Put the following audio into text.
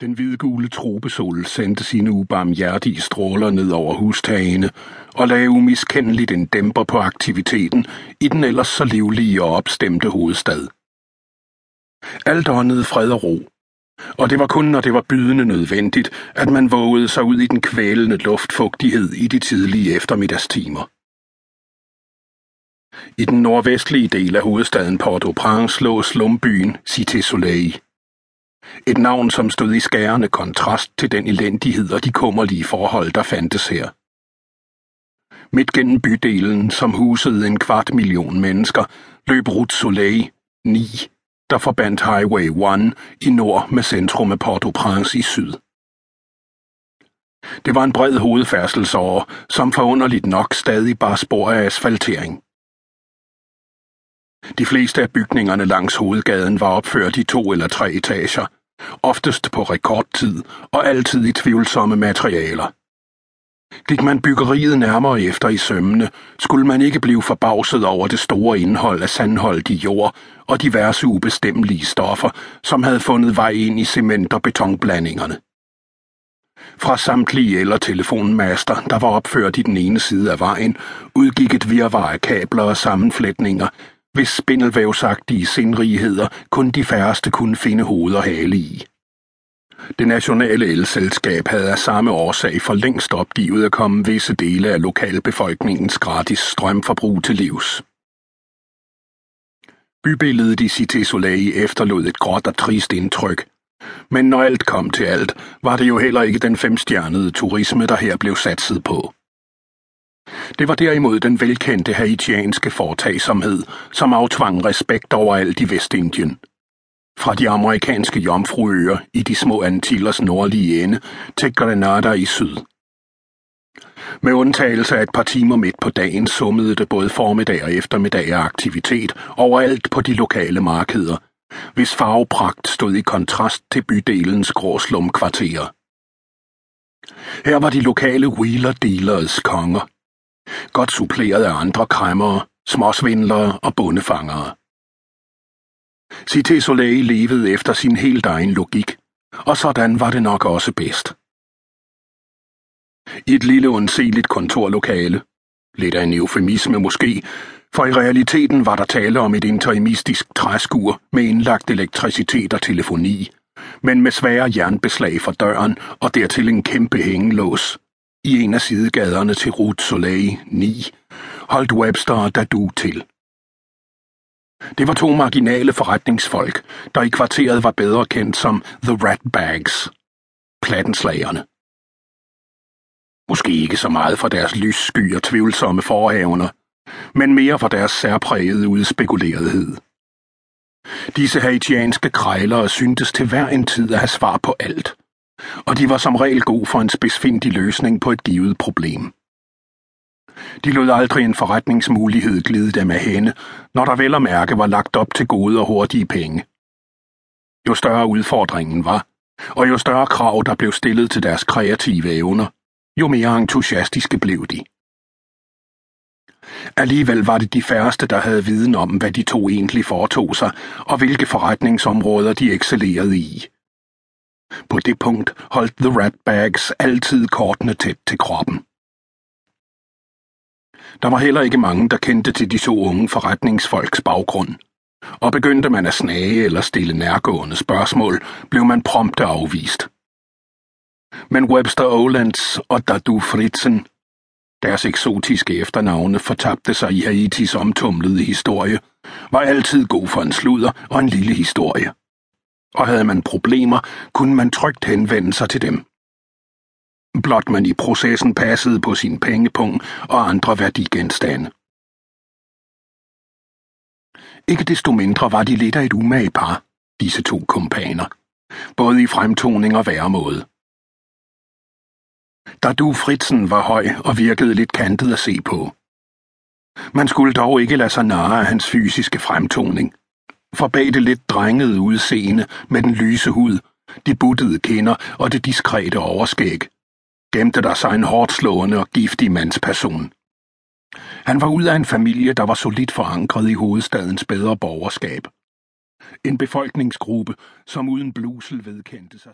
Den hvidgule tropesol sendte sine ubarmhjertige stråler ned over hustagene og lagde umiskendeligt en dæmper på aktiviteten i den ellers så livlige og opstemte hovedstad. Alt åndede fred og ro, og det var kun, når det var bydende nødvendigt, at man vågede sig ud i den kvælende luftfugtighed i de tidlige eftermiddagstimer. I den nordvestlige del af hovedstaden Port-au-Prince lå slumbyen Cité Soleil. Et navn, som stod i skærende kontrast til den elendighed og de kummerlige forhold, der fandtes her. Midt gennem bydelen, som husede en kvart million mennesker, løb Route Soleil 9, der forbandt Highway 1 i nord med centrum af Port-au-Prince i syd. Det var en bred hovedfærdselsåre, som forunderligt nok stadig bar spor af asfaltering. De fleste af bygningerne langs hovedgaden var opført i to eller tre etager, oftest på rekordtid og altid i tvivlsomme materialer. Gik man byggeriet nærmere efter i sømmene, skulle man ikke blive forbavset over det store indhold af sandholdig jord og diverse ubestemmelige stoffer, som havde fundet vej ind i cement- og betonblandingerne. Fra samtlige eller telefonmaster, der var opført i den ene side af vejen, udgik et virvar af kabler og sammenflætninger, hvis spindelvævsagtige sindrigheder kun de færreste kunne finde hoved og hale i. Det nationale elselskab havde af samme årsag for længst opgivet at komme visse dele af lokalbefolkningens gratis strømforbrug til livs. Bybilledet i Cité Soleil efterlod et gråt og trist indtryk, men når alt kom til alt, var det jo heller ikke den femstjernede turisme, der her blev satset på. Det var derimod den velkendte haitianske foretagsomhed, som aftvang respekt overalt i Vestindien. Fra de amerikanske jomfruøer i de små Antillers nordlige ende til Grenada i syd. Med undtagelse af et par timer midt på dagen summede det både formiddag og eftermiddag af aktivitet overalt på de lokale markeder, hvis farvepragt stod i kontrast til bydelens gråslumkvarterer. Her var de lokale wheeler dealers konger godt suppleret af andre kræmmere, småsvindlere og bondefangere. Cité Soleil levede efter sin helt egen logik, og sådan var det nok også bedst. I et lille undseligt kontorlokale, lidt af en eufemisme måske, for i realiteten var der tale om et interimistisk træskur med indlagt elektricitet og telefoni, men med svære jernbeslag for døren og dertil en kæmpe hængelås, i en af sidegaderne til Route Soleil 9 holdt Webster og Dadu til. Det var to marginale forretningsfolk, der i kvarteret var bedre kendt som The Rat Bags, plattenslagerne. Måske ikke så meget for deres lyssky og tvivlsomme forhavner, men mere for deres særprægede udspekulerethed. Disse haitianske krejlere syntes til hver en tid at have svar på alt – og de var som regel god for en spidsfindig løsning på et givet problem. De lod aldrig en forretningsmulighed glide dem af hænde, når der vel og mærke var lagt op til gode og hurtige penge. Jo større udfordringen var, og jo større krav der blev stillet til deres kreative evner, jo mere entusiastiske blev de. Alligevel var det de færreste, der havde viden om, hvad de to egentlig foretog sig, og hvilke forretningsområder de excellerede i. På det punkt holdt The Ratbags altid kortene tæt til kroppen. Der var heller ikke mange, der kendte til de to unge forretningsfolks baggrund. Og begyndte man at snage eller stille nærgående spørgsmål, blev man prompte afvist. Men Webster Olands og Dadu Fritzen, deres eksotiske efternavne fortabte sig i Haitis omtumlede historie, var altid god for en sludder og en lille historie og havde man problemer, kunne man trygt henvende sig til dem. Blot man i processen passede på sin pengepung og andre værdigenstande. Ikke desto mindre var de lidt af et umage par, disse to kompaner, både i fremtoning og væremåde. Da du Fritzen var høj og virkede lidt kantet at se på. Man skulle dog ikke lade sig narre af hans fysiske fremtoning for bag det lidt drengede udseende med den lyse hud, de buttede kinder og det diskrete overskæg, gemte der sig en hårdt slående og giftig mandsperson. Han var ud af en familie, der var solidt forankret i hovedstadens bedre borgerskab. En befolkningsgruppe, som uden blusel vedkendte sig